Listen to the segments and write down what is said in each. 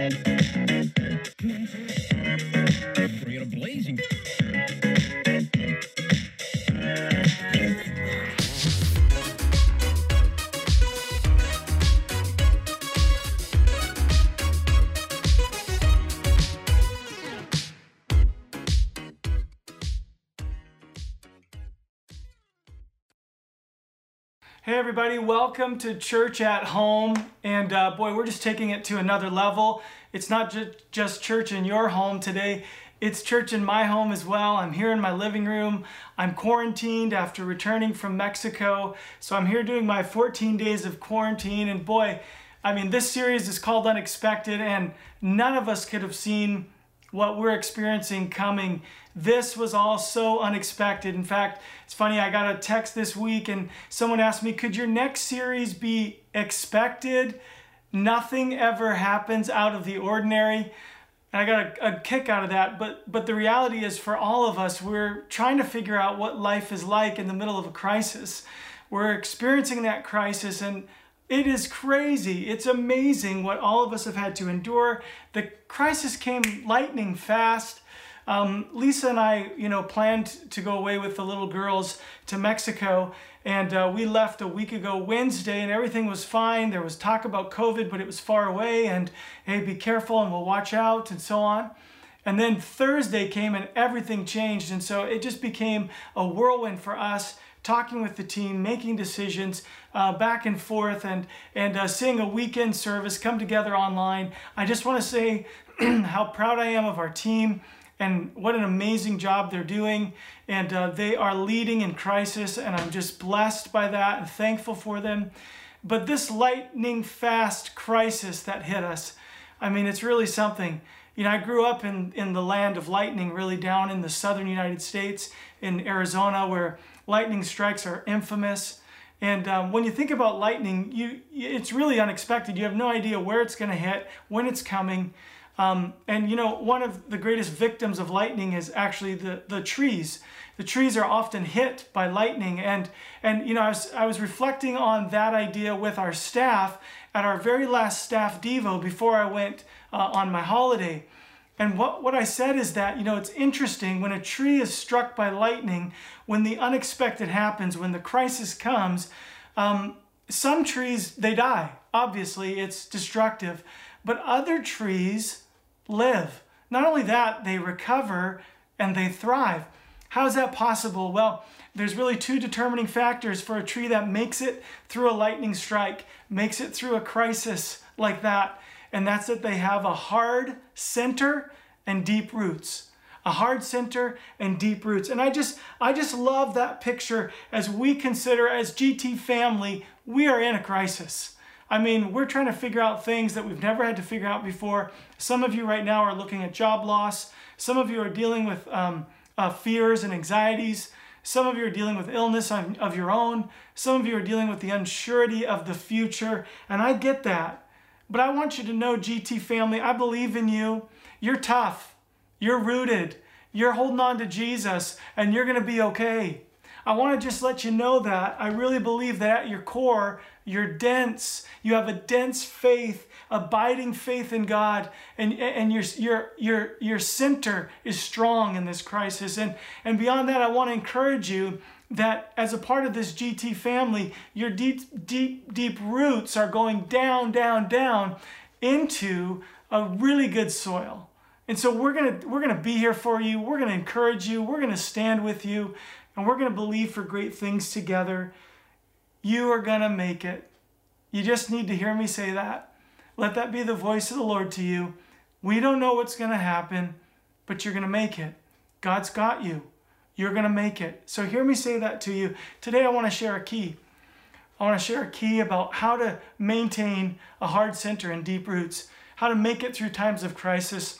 Blazing. Hey, everybody, welcome to Church at Home. And uh, boy, we're just taking it to another level. It's not ju- just church in your home today, it's church in my home as well. I'm here in my living room. I'm quarantined after returning from Mexico. So I'm here doing my 14 days of quarantine. And boy, I mean, this series is called Unexpected, and none of us could have seen what we're experiencing coming. This was all so unexpected. In fact, it's funny, I got a text this week and someone asked me, Could your next series be expected? Nothing ever happens out of the ordinary. And I got a, a kick out of that. But, but the reality is, for all of us, we're trying to figure out what life is like in the middle of a crisis. We're experiencing that crisis, and it is crazy. It's amazing what all of us have had to endure. The crisis came lightning fast. Um, Lisa and I, you know, planned to go away with the little girls to Mexico, and uh, we left a week ago Wednesday, and everything was fine. There was talk about COVID, but it was far away, and hey, be careful, and we'll watch out, and so on. And then Thursday came, and everything changed, and so it just became a whirlwind for us talking with the team, making decisions uh, back and forth, and and uh, seeing a weekend service come together online. I just want to say how proud I am of our team and what an amazing job they're doing. And uh, they are leading in crisis, and I'm just blessed by that and thankful for them. But this lightning fast crisis that hit us, I mean, it's really something. You know, I grew up in, in the land of lightning, really down in the southern United States, in Arizona, where lightning strikes are infamous. And um, when you think about lightning, you it's really unexpected. You have no idea where it's going to hit, when it's coming. Um, and you know, one of the greatest victims of lightning is actually the, the trees. The trees are often hit by lightning. And, and you know, I was, I was reflecting on that idea with our staff at our very last staff Devo before I went uh, on my holiday. And what, what I said is that, you know, it's interesting when a tree is struck by lightning, when the unexpected happens, when the crisis comes, um, some trees, they die. Obviously, it's destructive. But other trees live. Not only that, they recover and they thrive. How is that possible? Well, there's really two determining factors for a tree that makes it through a lightning strike, makes it through a crisis like that, and that's that they have a hard center and deep roots. A hard center and deep roots. And I just I just love that picture as we consider as GT family, we are in a crisis. I mean, we're trying to figure out things that we've never had to figure out before. Some of you right now are looking at job loss. Some of you are dealing with um, uh, fears and anxieties. Some of you are dealing with illness of your own. Some of you are dealing with the unsurety of the future. And I get that. But I want you to know, GT family, I believe in you. You're tough. You're rooted. You're holding on to Jesus, and you're going to be okay. I want to just let you know that I really believe that at your core, you're dense. You have a dense faith, abiding faith in God, and, and your, your, your, your center is strong in this crisis. And, and beyond that, I want to encourage you that as a part of this GT family, your deep, deep, deep roots are going down, down, down into a really good soil. And so we're gonna we're gonna be here for you. We're gonna encourage you. We're gonna stand with you, and we're gonna believe for great things together. You are going to make it. You just need to hear me say that. Let that be the voice of the Lord to you. We don't know what's going to happen, but you're going to make it. God's got you. You're going to make it. So hear me say that to you. Today I want to share a key. I want to share a key about how to maintain a hard center and deep roots, how to make it through times of crisis.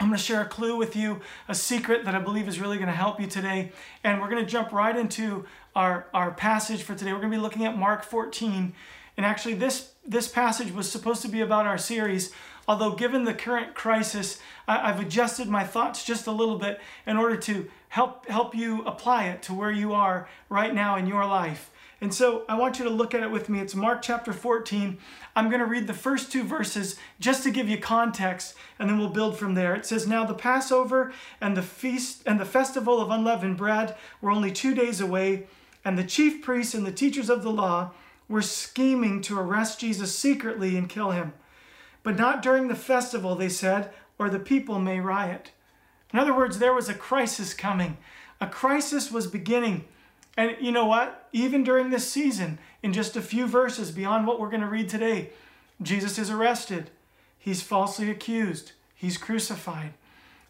I'm going to share a clue with you, a secret that I believe is really going to help you today. And we're going to jump right into our, our passage for today. We're going to be looking at Mark 14. And actually, this, this passage was supposed to be about our series, although, given the current crisis, I, I've adjusted my thoughts just a little bit in order to help, help you apply it to where you are right now in your life. And so I want you to look at it with me. It's Mark chapter 14. I'm going to read the first two verses just to give you context, and then we'll build from there. It says, Now the Passover and the feast and the festival of unleavened bread were only two days away, and the chief priests and the teachers of the law were scheming to arrest Jesus secretly and kill him. But not during the festival, they said, or the people may riot. In other words, there was a crisis coming. A crisis was beginning. And you know what? Even during this season, in just a few verses beyond what we're going to read today, Jesus is arrested. He's falsely accused. He's crucified.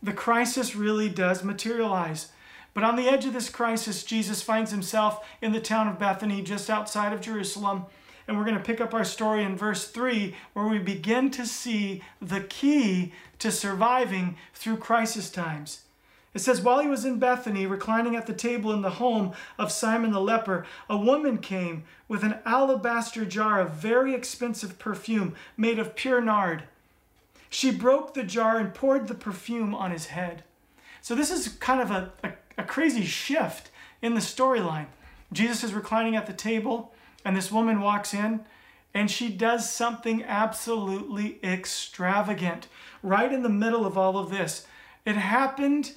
The crisis really does materialize. But on the edge of this crisis, Jesus finds himself in the town of Bethany, just outside of Jerusalem. And we're going to pick up our story in verse 3, where we begin to see the key to surviving through crisis times. It says, While he was in Bethany, reclining at the table in the home of Simon the leper, a woman came with an alabaster jar of very expensive perfume made of pure nard. She broke the jar and poured the perfume on his head. So, this is kind of a, a, a crazy shift in the storyline. Jesus is reclining at the table, and this woman walks in, and she does something absolutely extravagant right in the middle of all of this. It happened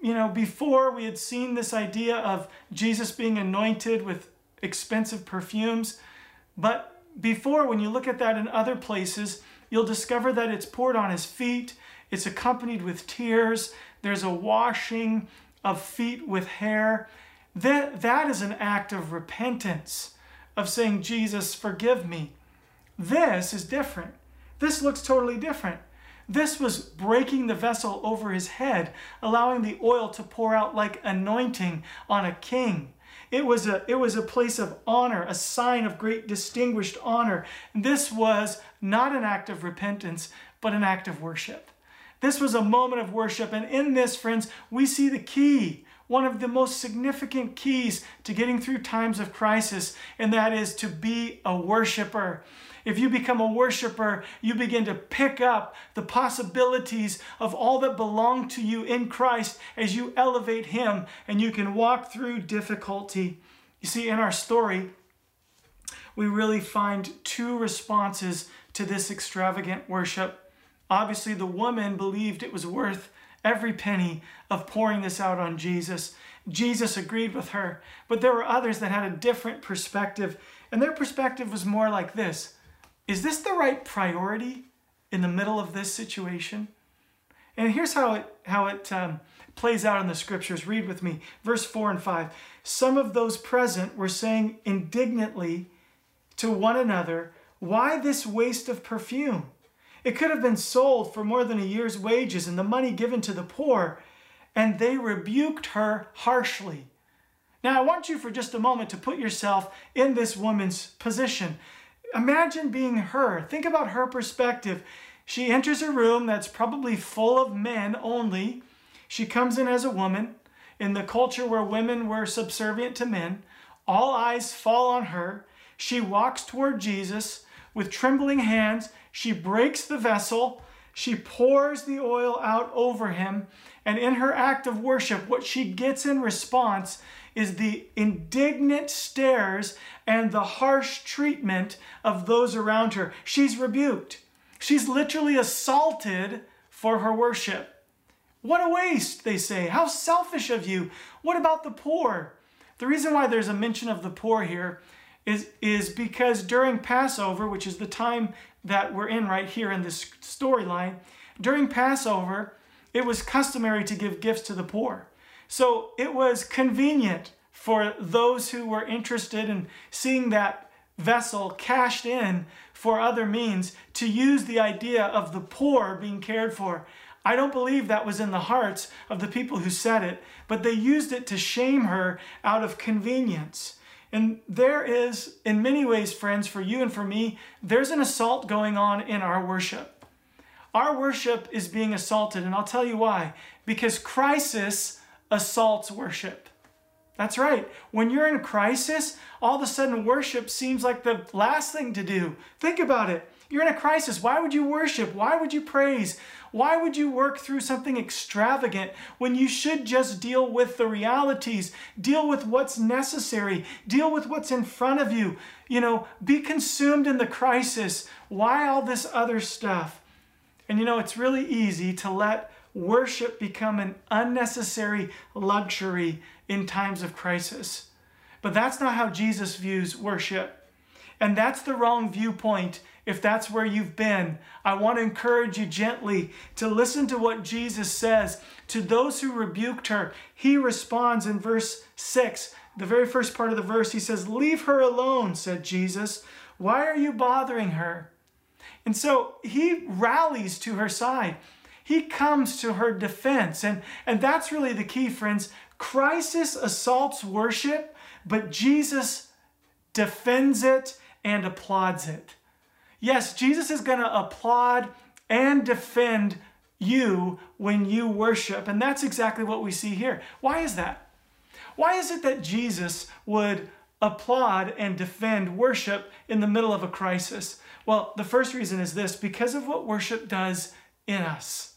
you know, before we had seen this idea of Jesus being anointed with expensive perfumes. But before, when you look at that in other places, you'll discover that it's poured on his feet, it's accompanied with tears, there's a washing of feet with hair. That, that is an act of repentance, of saying, Jesus, forgive me. This is different. This looks totally different. This was breaking the vessel over his head, allowing the oil to pour out like anointing on a king. It was a, it was a place of honor, a sign of great distinguished honor. This was not an act of repentance, but an act of worship. This was a moment of worship. And in this, friends, we see the key, one of the most significant keys to getting through times of crisis, and that is to be a worshiper. If you become a worshiper, you begin to pick up the possibilities of all that belong to you in Christ as you elevate Him and you can walk through difficulty. You see, in our story, we really find two responses to this extravagant worship. Obviously, the woman believed it was worth every penny of pouring this out on Jesus. Jesus agreed with her, but there were others that had a different perspective, and their perspective was more like this is this the right priority in the middle of this situation? And here's how it, how it um, plays out in the scriptures. Read with me, verse 4 and 5. Some of those present were saying indignantly to one another, Why this waste of perfume? It could have been sold for more than a year's wages and the money given to the poor. And they rebuked her harshly. Now, I want you for just a moment to put yourself in this woman's position. Imagine being her. Think about her perspective. She enters a room that's probably full of men only. She comes in as a woman. In the culture where women were subservient to men, all eyes fall on her. She walks toward Jesus with trembling hands. She breaks the vessel. She pours the oil out over him. And in her act of worship, what she gets in response is the indignant stares and the harsh treatment of those around her. She's rebuked. She's literally assaulted for her worship. What a waste, they say. How selfish of you. What about the poor? The reason why there's a mention of the poor here is, is because during Passover, which is the time that we're in right here in this storyline, during Passover, it was customary to give gifts to the poor. So it was convenient for those who were interested in seeing that vessel cashed in for other means to use the idea of the poor being cared for. I don't believe that was in the hearts of the people who said it, but they used it to shame her out of convenience. And there is, in many ways, friends, for you and for me, there's an assault going on in our worship. Our worship is being assaulted, and I'll tell you why. Because crisis assaults worship. That's right. When you're in a crisis, all of a sudden worship seems like the last thing to do. Think about it. You're in a crisis. Why would you worship? Why would you praise? Why would you work through something extravagant when you should just deal with the realities, deal with what's necessary, deal with what's in front of you? You know, be consumed in the crisis. Why all this other stuff? And you know, it's really easy to let worship become an unnecessary luxury in times of crisis. But that's not how Jesus views worship. And that's the wrong viewpoint if that's where you've been. I want to encourage you gently to listen to what Jesus says. To those who rebuked her, he responds in verse 6. The very first part of the verse, he says, Leave her alone, said Jesus. Why are you bothering her? And so he rallies to her side. He comes to her defense. And, and that's really the key, friends. Crisis assaults worship, but Jesus defends it and applauds it. Yes, Jesus is going to applaud and defend you when you worship. And that's exactly what we see here. Why is that? Why is it that Jesus would applaud and defend worship in the middle of a crisis? Well, the first reason is this because of what worship does in us.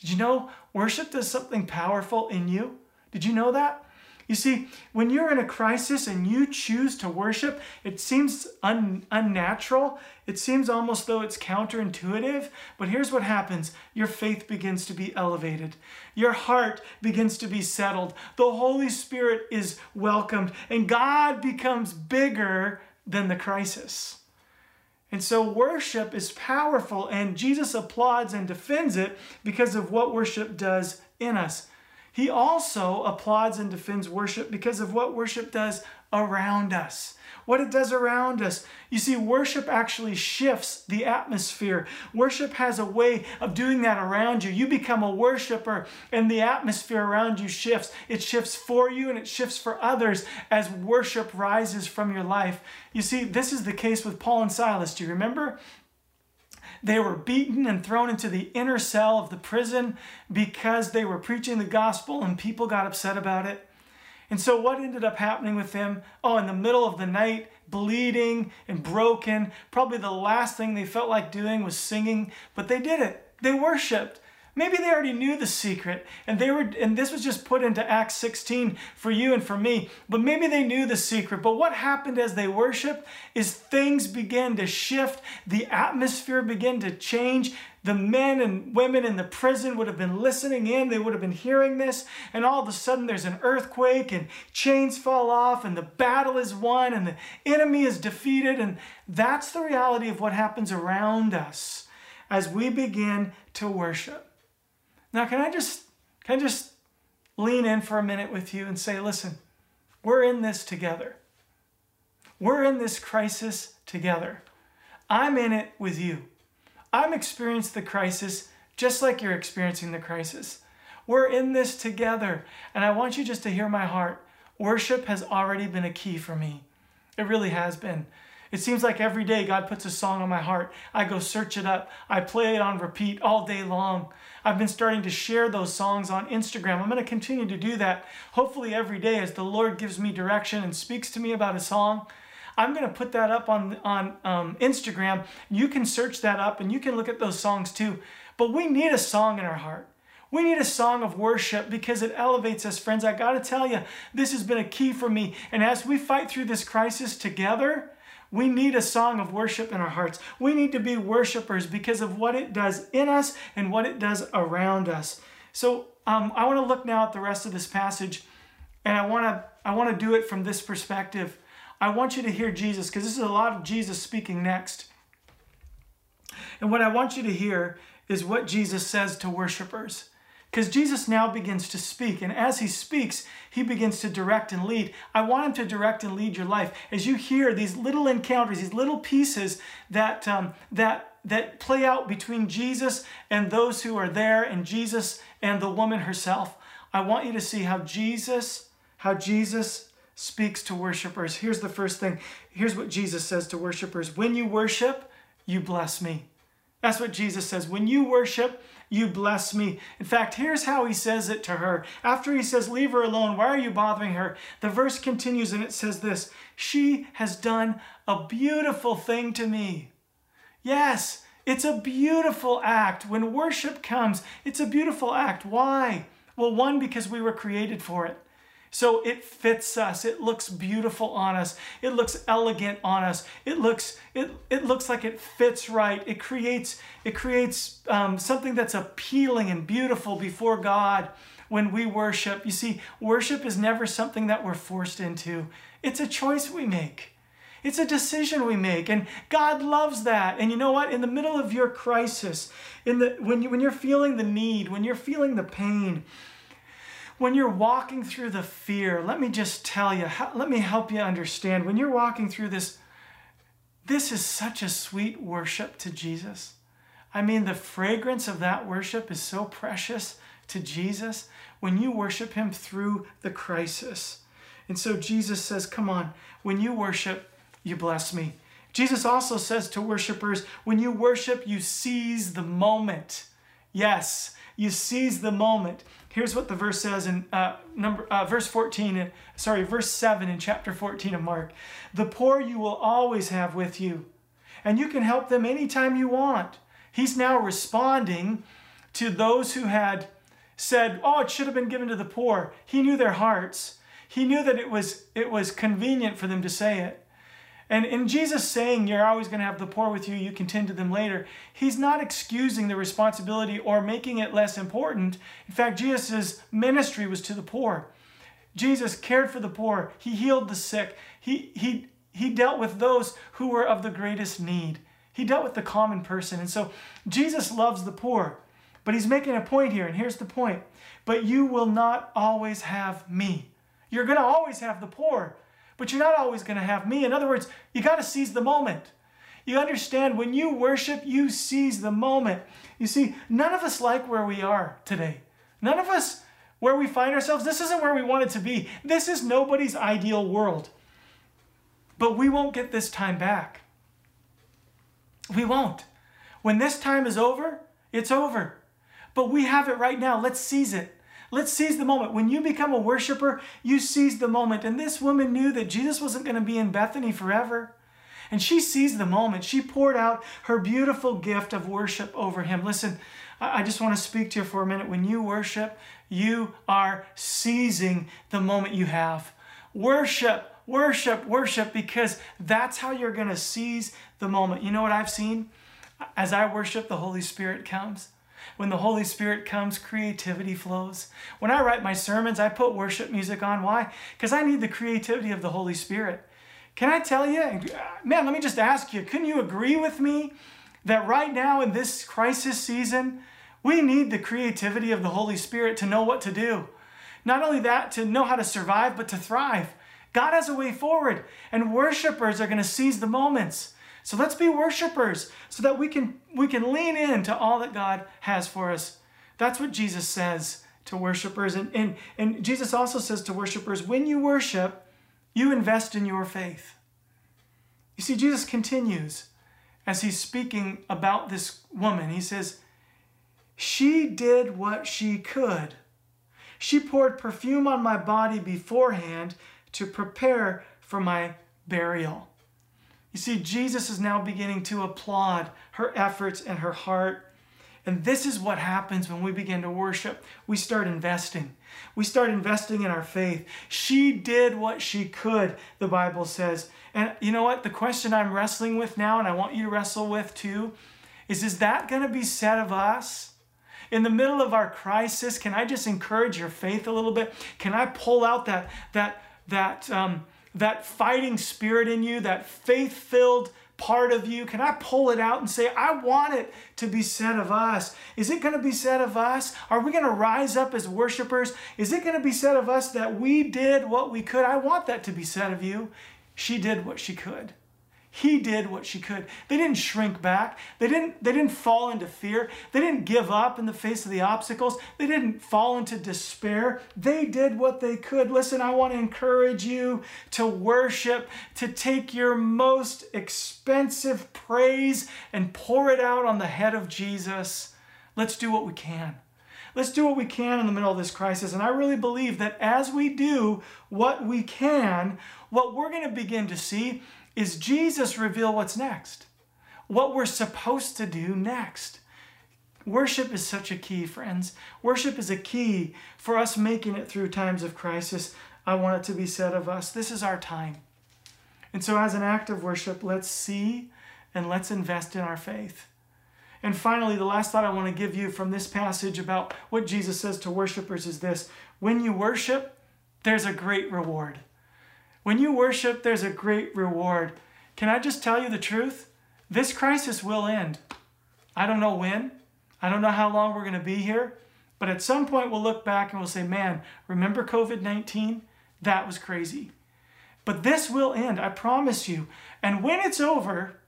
Did you know worship does something powerful in you? Did you know that? You see, when you're in a crisis and you choose to worship, it seems un- unnatural. It seems almost though it's counterintuitive. But here's what happens your faith begins to be elevated, your heart begins to be settled, the Holy Spirit is welcomed, and God becomes bigger than the crisis. And so worship is powerful, and Jesus applauds and defends it because of what worship does in us. He also applauds and defends worship because of what worship does around us. What it does around us. You see, worship actually shifts the atmosphere. Worship has a way of doing that around you. You become a worshiper, and the atmosphere around you shifts. It shifts for you and it shifts for others as worship rises from your life. You see, this is the case with Paul and Silas. Do you remember? They were beaten and thrown into the inner cell of the prison because they were preaching the gospel and people got upset about it. And so, what ended up happening with them? Oh, in the middle of the night, bleeding and broken. Probably the last thing they felt like doing was singing, but they did it. They worshiped. Maybe they already knew the secret and they were and this was just put into Acts 16 for you and for me. But maybe they knew the secret. But what happened as they worshiped is things began to shift, the atmosphere began to change. The men and women in the prison would have been listening in, they would have been hearing this, and all of a sudden there's an earthquake and chains fall off and the battle is won and the enemy is defeated and that's the reality of what happens around us as we begin to worship. Now, can I just can I just lean in for a minute with you and say, listen, we're in this together. We're in this crisis together. I'm in it with you. I'm experiencing the crisis just like you're experiencing the crisis. We're in this together. And I want you just to hear my heart. Worship has already been a key for me. It really has been. It seems like every day God puts a song on my heart. I go search it up. I play it on repeat all day long. I've been starting to share those songs on Instagram. I'm going to continue to do that, hopefully, every day as the Lord gives me direction and speaks to me about a song. I'm going to put that up on, on um, Instagram. You can search that up and you can look at those songs too. But we need a song in our heart. We need a song of worship because it elevates us, friends. I got to tell you, this has been a key for me. And as we fight through this crisis together, we need a song of worship in our hearts. We need to be worshipers because of what it does in us and what it does around us. So um, I want to look now at the rest of this passage, and I want to I want to do it from this perspective. I want you to hear Jesus because this is a lot of Jesus speaking next. And what I want you to hear is what Jesus says to worshipers. Because Jesus now begins to speak, and as he speaks, he begins to direct and lead. I want him to direct and lead your life. As you hear these little encounters, these little pieces that, um, that, that play out between Jesus and those who are there, and Jesus and the woman herself, I want you to see how Jesus, how Jesus speaks to worshipers. Here's the first thing. Here's what Jesus says to worshipers When you worship, you bless me. That's what Jesus says. When you worship, you bless me. In fact, here's how he says it to her. After he says, Leave her alone, why are you bothering her? The verse continues and it says this She has done a beautiful thing to me. Yes, it's a beautiful act. When worship comes, it's a beautiful act. Why? Well, one, because we were created for it. So it fits us. It looks beautiful on us. It looks elegant on us. It looks it it looks like it fits right. It creates it creates um, something that's appealing and beautiful before God when we worship. You see, worship is never something that we're forced into. It's a choice we make. It's a decision we make, and God loves that. And you know what? In the middle of your crisis, in the when you when you're feeling the need, when you're feeling the pain, when you're walking through the fear, let me just tell you, let me help you understand. When you're walking through this, this is such a sweet worship to Jesus. I mean, the fragrance of that worship is so precious to Jesus when you worship Him through the crisis. And so Jesus says, Come on, when you worship, you bless me. Jesus also says to worshipers, when you worship, you seize the moment. Yes, you seize the moment. Here's what the verse says in uh, number uh, verse 14, uh, sorry, verse 7 in chapter 14 of Mark. The poor you will always have with you, and you can help them anytime you want. He's now responding to those who had said, "Oh, it should have been given to the poor." He knew their hearts. He knew that it was it was convenient for them to say it. And in Jesus saying you're always going to have the poor with you, you can tend to them later, he's not excusing the responsibility or making it less important. In fact, Jesus' ministry was to the poor. Jesus cared for the poor, he healed the sick, he, he, he dealt with those who were of the greatest need. He dealt with the common person. And so Jesus loves the poor. But he's making a point here, and here's the point. But you will not always have me. You're going to always have the poor but you're not always going to have me. In other words, you got to seize the moment. You understand when you worship, you seize the moment. You see, none of us like where we are today. None of us where we find ourselves. This isn't where we wanted to be. This is nobody's ideal world. But we won't get this time back. We won't. When this time is over, it's over. But we have it right now. Let's seize it. Let's seize the moment. When you become a worshiper, you seize the moment. And this woman knew that Jesus wasn't going to be in Bethany forever. And she seized the moment. She poured out her beautiful gift of worship over him. Listen, I just want to speak to you for a minute. When you worship, you are seizing the moment you have. Worship, worship, worship, because that's how you're going to seize the moment. You know what I've seen? As I worship, the Holy Spirit comes. When the Holy Spirit comes, creativity flows. When I write my sermons, I put worship music on. Why? Because I need the creativity of the Holy Spirit. Can I tell you, man, let me just ask you, couldn't you agree with me that right now in this crisis season, we need the creativity of the Holy Spirit to know what to do? Not only that, to know how to survive, but to thrive. God has a way forward, and worshipers are going to seize the moments. So let's be worshipers so that we can we can lean into all that God has for us. That's what Jesus says to worshipers. And, and, and Jesus also says to worshipers, when you worship, you invest in your faith. You see, Jesus continues as he's speaking about this woman. He says, She did what she could. She poured perfume on my body beforehand to prepare for my burial. You see, Jesus is now beginning to applaud her efforts and her heart. And this is what happens when we begin to worship. We start investing. We start investing in our faith. She did what she could, the Bible says. And you know what? The question I'm wrestling with now, and I want you to wrestle with too, is is that going to be said of us? In the middle of our crisis, can I just encourage your faith a little bit? Can I pull out that, that, that, um, that fighting spirit in you, that faith filled part of you? Can I pull it out and say, I want it to be said of us? Is it going to be said of us? Are we going to rise up as worshipers? Is it going to be said of us that we did what we could? I want that to be said of you. She did what she could. He did what she could. They didn't shrink back. They didn't, they didn't fall into fear. They didn't give up in the face of the obstacles. They didn't fall into despair. They did what they could. Listen, I want to encourage you to worship, to take your most expensive praise and pour it out on the head of Jesus. Let's do what we can. Let's do what we can in the middle of this crisis. And I really believe that as we do what we can, what we're going to begin to see is Jesus reveal what's next, what we're supposed to do next. Worship is such a key, friends. Worship is a key for us making it through times of crisis. I want it to be said of us this is our time. And so, as an act of worship, let's see and let's invest in our faith. And finally, the last thought I want to give you from this passage about what Jesus says to worshipers is this when you worship, there's a great reward. When you worship, there's a great reward. Can I just tell you the truth? This crisis will end. I don't know when. I don't know how long we're going to be here. But at some point, we'll look back and we'll say, man, remember COVID 19? That was crazy. But this will end, I promise you. And when it's over,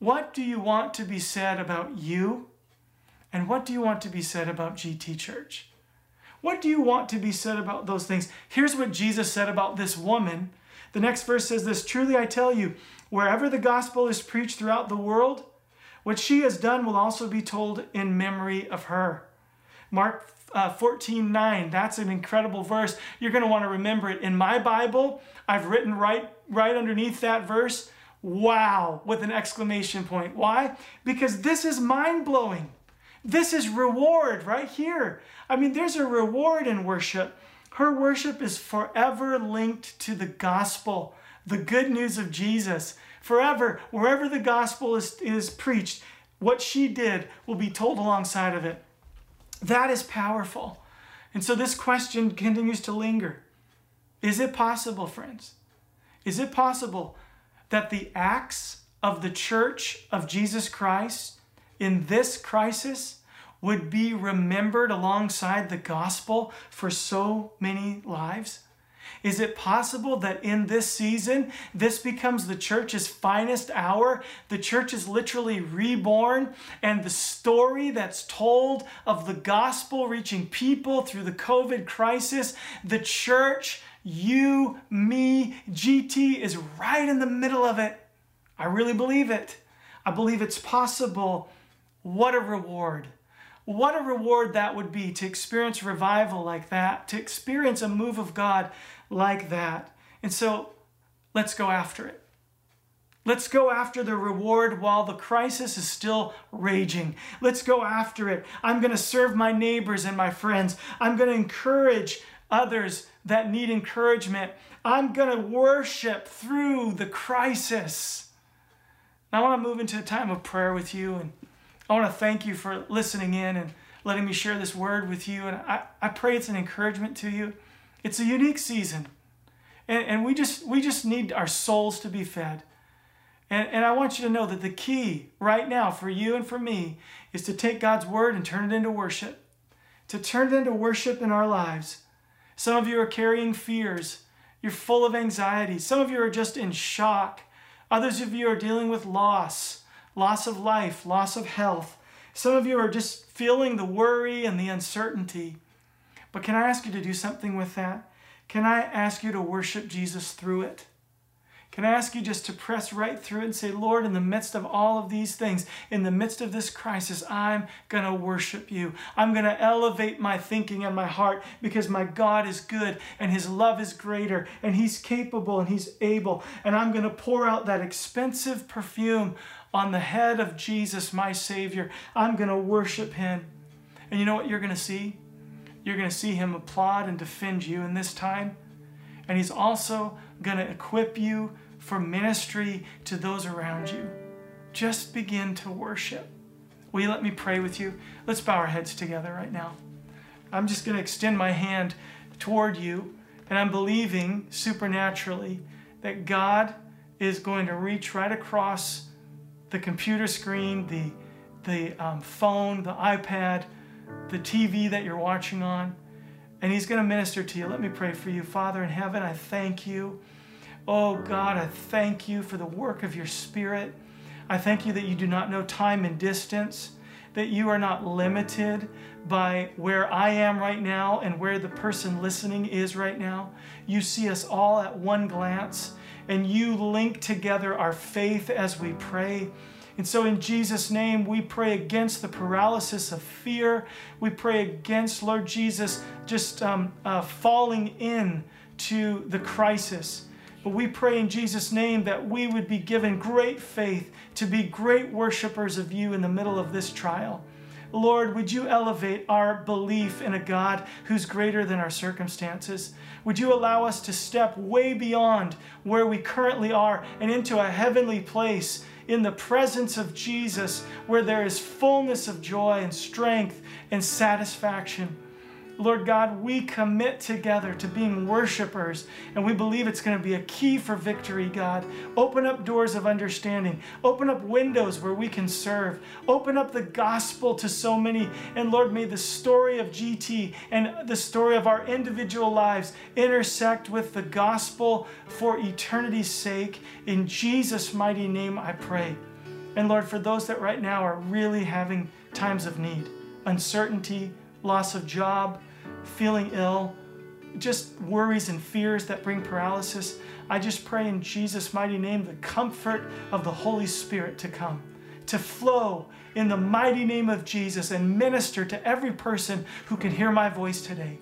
what do you want to be said about you? And what do you want to be said about GT Church? What do you want to be said about those things? Here's what Jesus said about this woman. The next verse says this Truly I tell you, wherever the gospel is preached throughout the world, what she has done will also be told in memory of her. Mark uh, 14 9, that's an incredible verse. You're going to want to remember it. In my Bible, I've written right, right underneath that verse, wow, with an exclamation point. Why? Because this is mind blowing. This is reward right here. I mean, there's a reward in worship. Her worship is forever linked to the gospel, the good news of Jesus. Forever, wherever the gospel is, is preached, what she did will be told alongside of it. That is powerful. And so this question continues to linger. Is it possible, friends? Is it possible that the acts of the church of Jesus Christ in this crisis would be remembered alongside the gospel for so many lives? Is it possible that in this season, this becomes the church's finest hour? The church is literally reborn, and the story that's told of the gospel reaching people through the COVID crisis, the church, you, me, GT is right in the middle of it. I really believe it. I believe it's possible. What a reward. What a reward that would be to experience revival like that, to experience a move of God like that. And so let's go after it. Let's go after the reward while the crisis is still raging. Let's go after it. I'm going to serve my neighbors and my friends. I'm going to encourage others that need encouragement. I'm going to worship through the crisis. Now, I want to move into a time of prayer with you and I want to thank you for listening in and letting me share this word with you. And I, I pray it's an encouragement to you. It's a unique season. And, and we just we just need our souls to be fed. And, and I want you to know that the key right now for you and for me is to take God's word and turn it into worship. To turn it into worship in our lives. Some of you are carrying fears. You're full of anxiety. Some of you are just in shock. Others of you are dealing with loss loss of life, loss of health. Some of you are just feeling the worry and the uncertainty. But can I ask you to do something with that? Can I ask you to worship Jesus through it? Can I ask you just to press right through it and say, Lord, in the midst of all of these things, in the midst of this crisis, I'm going to worship you. I'm going to elevate my thinking and my heart because my God is good and his love is greater and he's capable and he's able. And I'm going to pour out that expensive perfume on the head of Jesus, my Savior. I'm going to worship him. And you know what you're going to see? You're going to see him applaud and defend you in this time. And he's also going to equip you for ministry to those around you. Just begin to worship. Will you let me pray with you? Let's bow our heads together right now. I'm just going to extend my hand toward you, and I'm believing supernaturally that God is going to reach right across the computer screen, the, the um, phone, the iPad, the TV that you're watching on, and He's going to minister to you. Let me pray for you. Father in heaven, I thank you Oh God, I thank you for the work of your Spirit. I thank you that you do not know time and distance, that you are not limited by where I am right now and where the person listening is right now. You see us all at one glance, and you link together our faith as we pray. And so, in Jesus' name, we pray against the paralysis of fear. We pray against, Lord Jesus, just um, uh, falling in to the crisis. But we pray in Jesus' name that we would be given great faith to be great worshipers of you in the middle of this trial. Lord, would you elevate our belief in a God who's greater than our circumstances? Would you allow us to step way beyond where we currently are and into a heavenly place in the presence of Jesus where there is fullness of joy and strength and satisfaction? Lord God, we commit together to being worshipers, and we believe it's going to be a key for victory, God. Open up doors of understanding, open up windows where we can serve, open up the gospel to so many. And Lord, may the story of GT and the story of our individual lives intersect with the gospel for eternity's sake. In Jesus' mighty name, I pray. And Lord, for those that right now are really having times of need, uncertainty, loss of job, feeling ill, just worries and fears that bring paralysis, I just pray in Jesus' mighty name the comfort of the Holy Spirit to come, to flow in the mighty name of Jesus and minister to every person who can hear my voice today.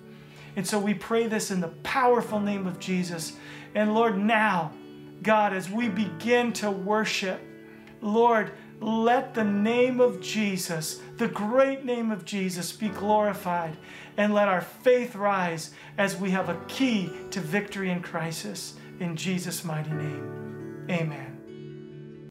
And so we pray this in the powerful name of Jesus. And Lord, now, God, as we begin to worship, Lord, let the name of Jesus, the great name of Jesus, be glorified and let our faith rise as we have a key to victory in crisis. In Jesus' mighty name, amen.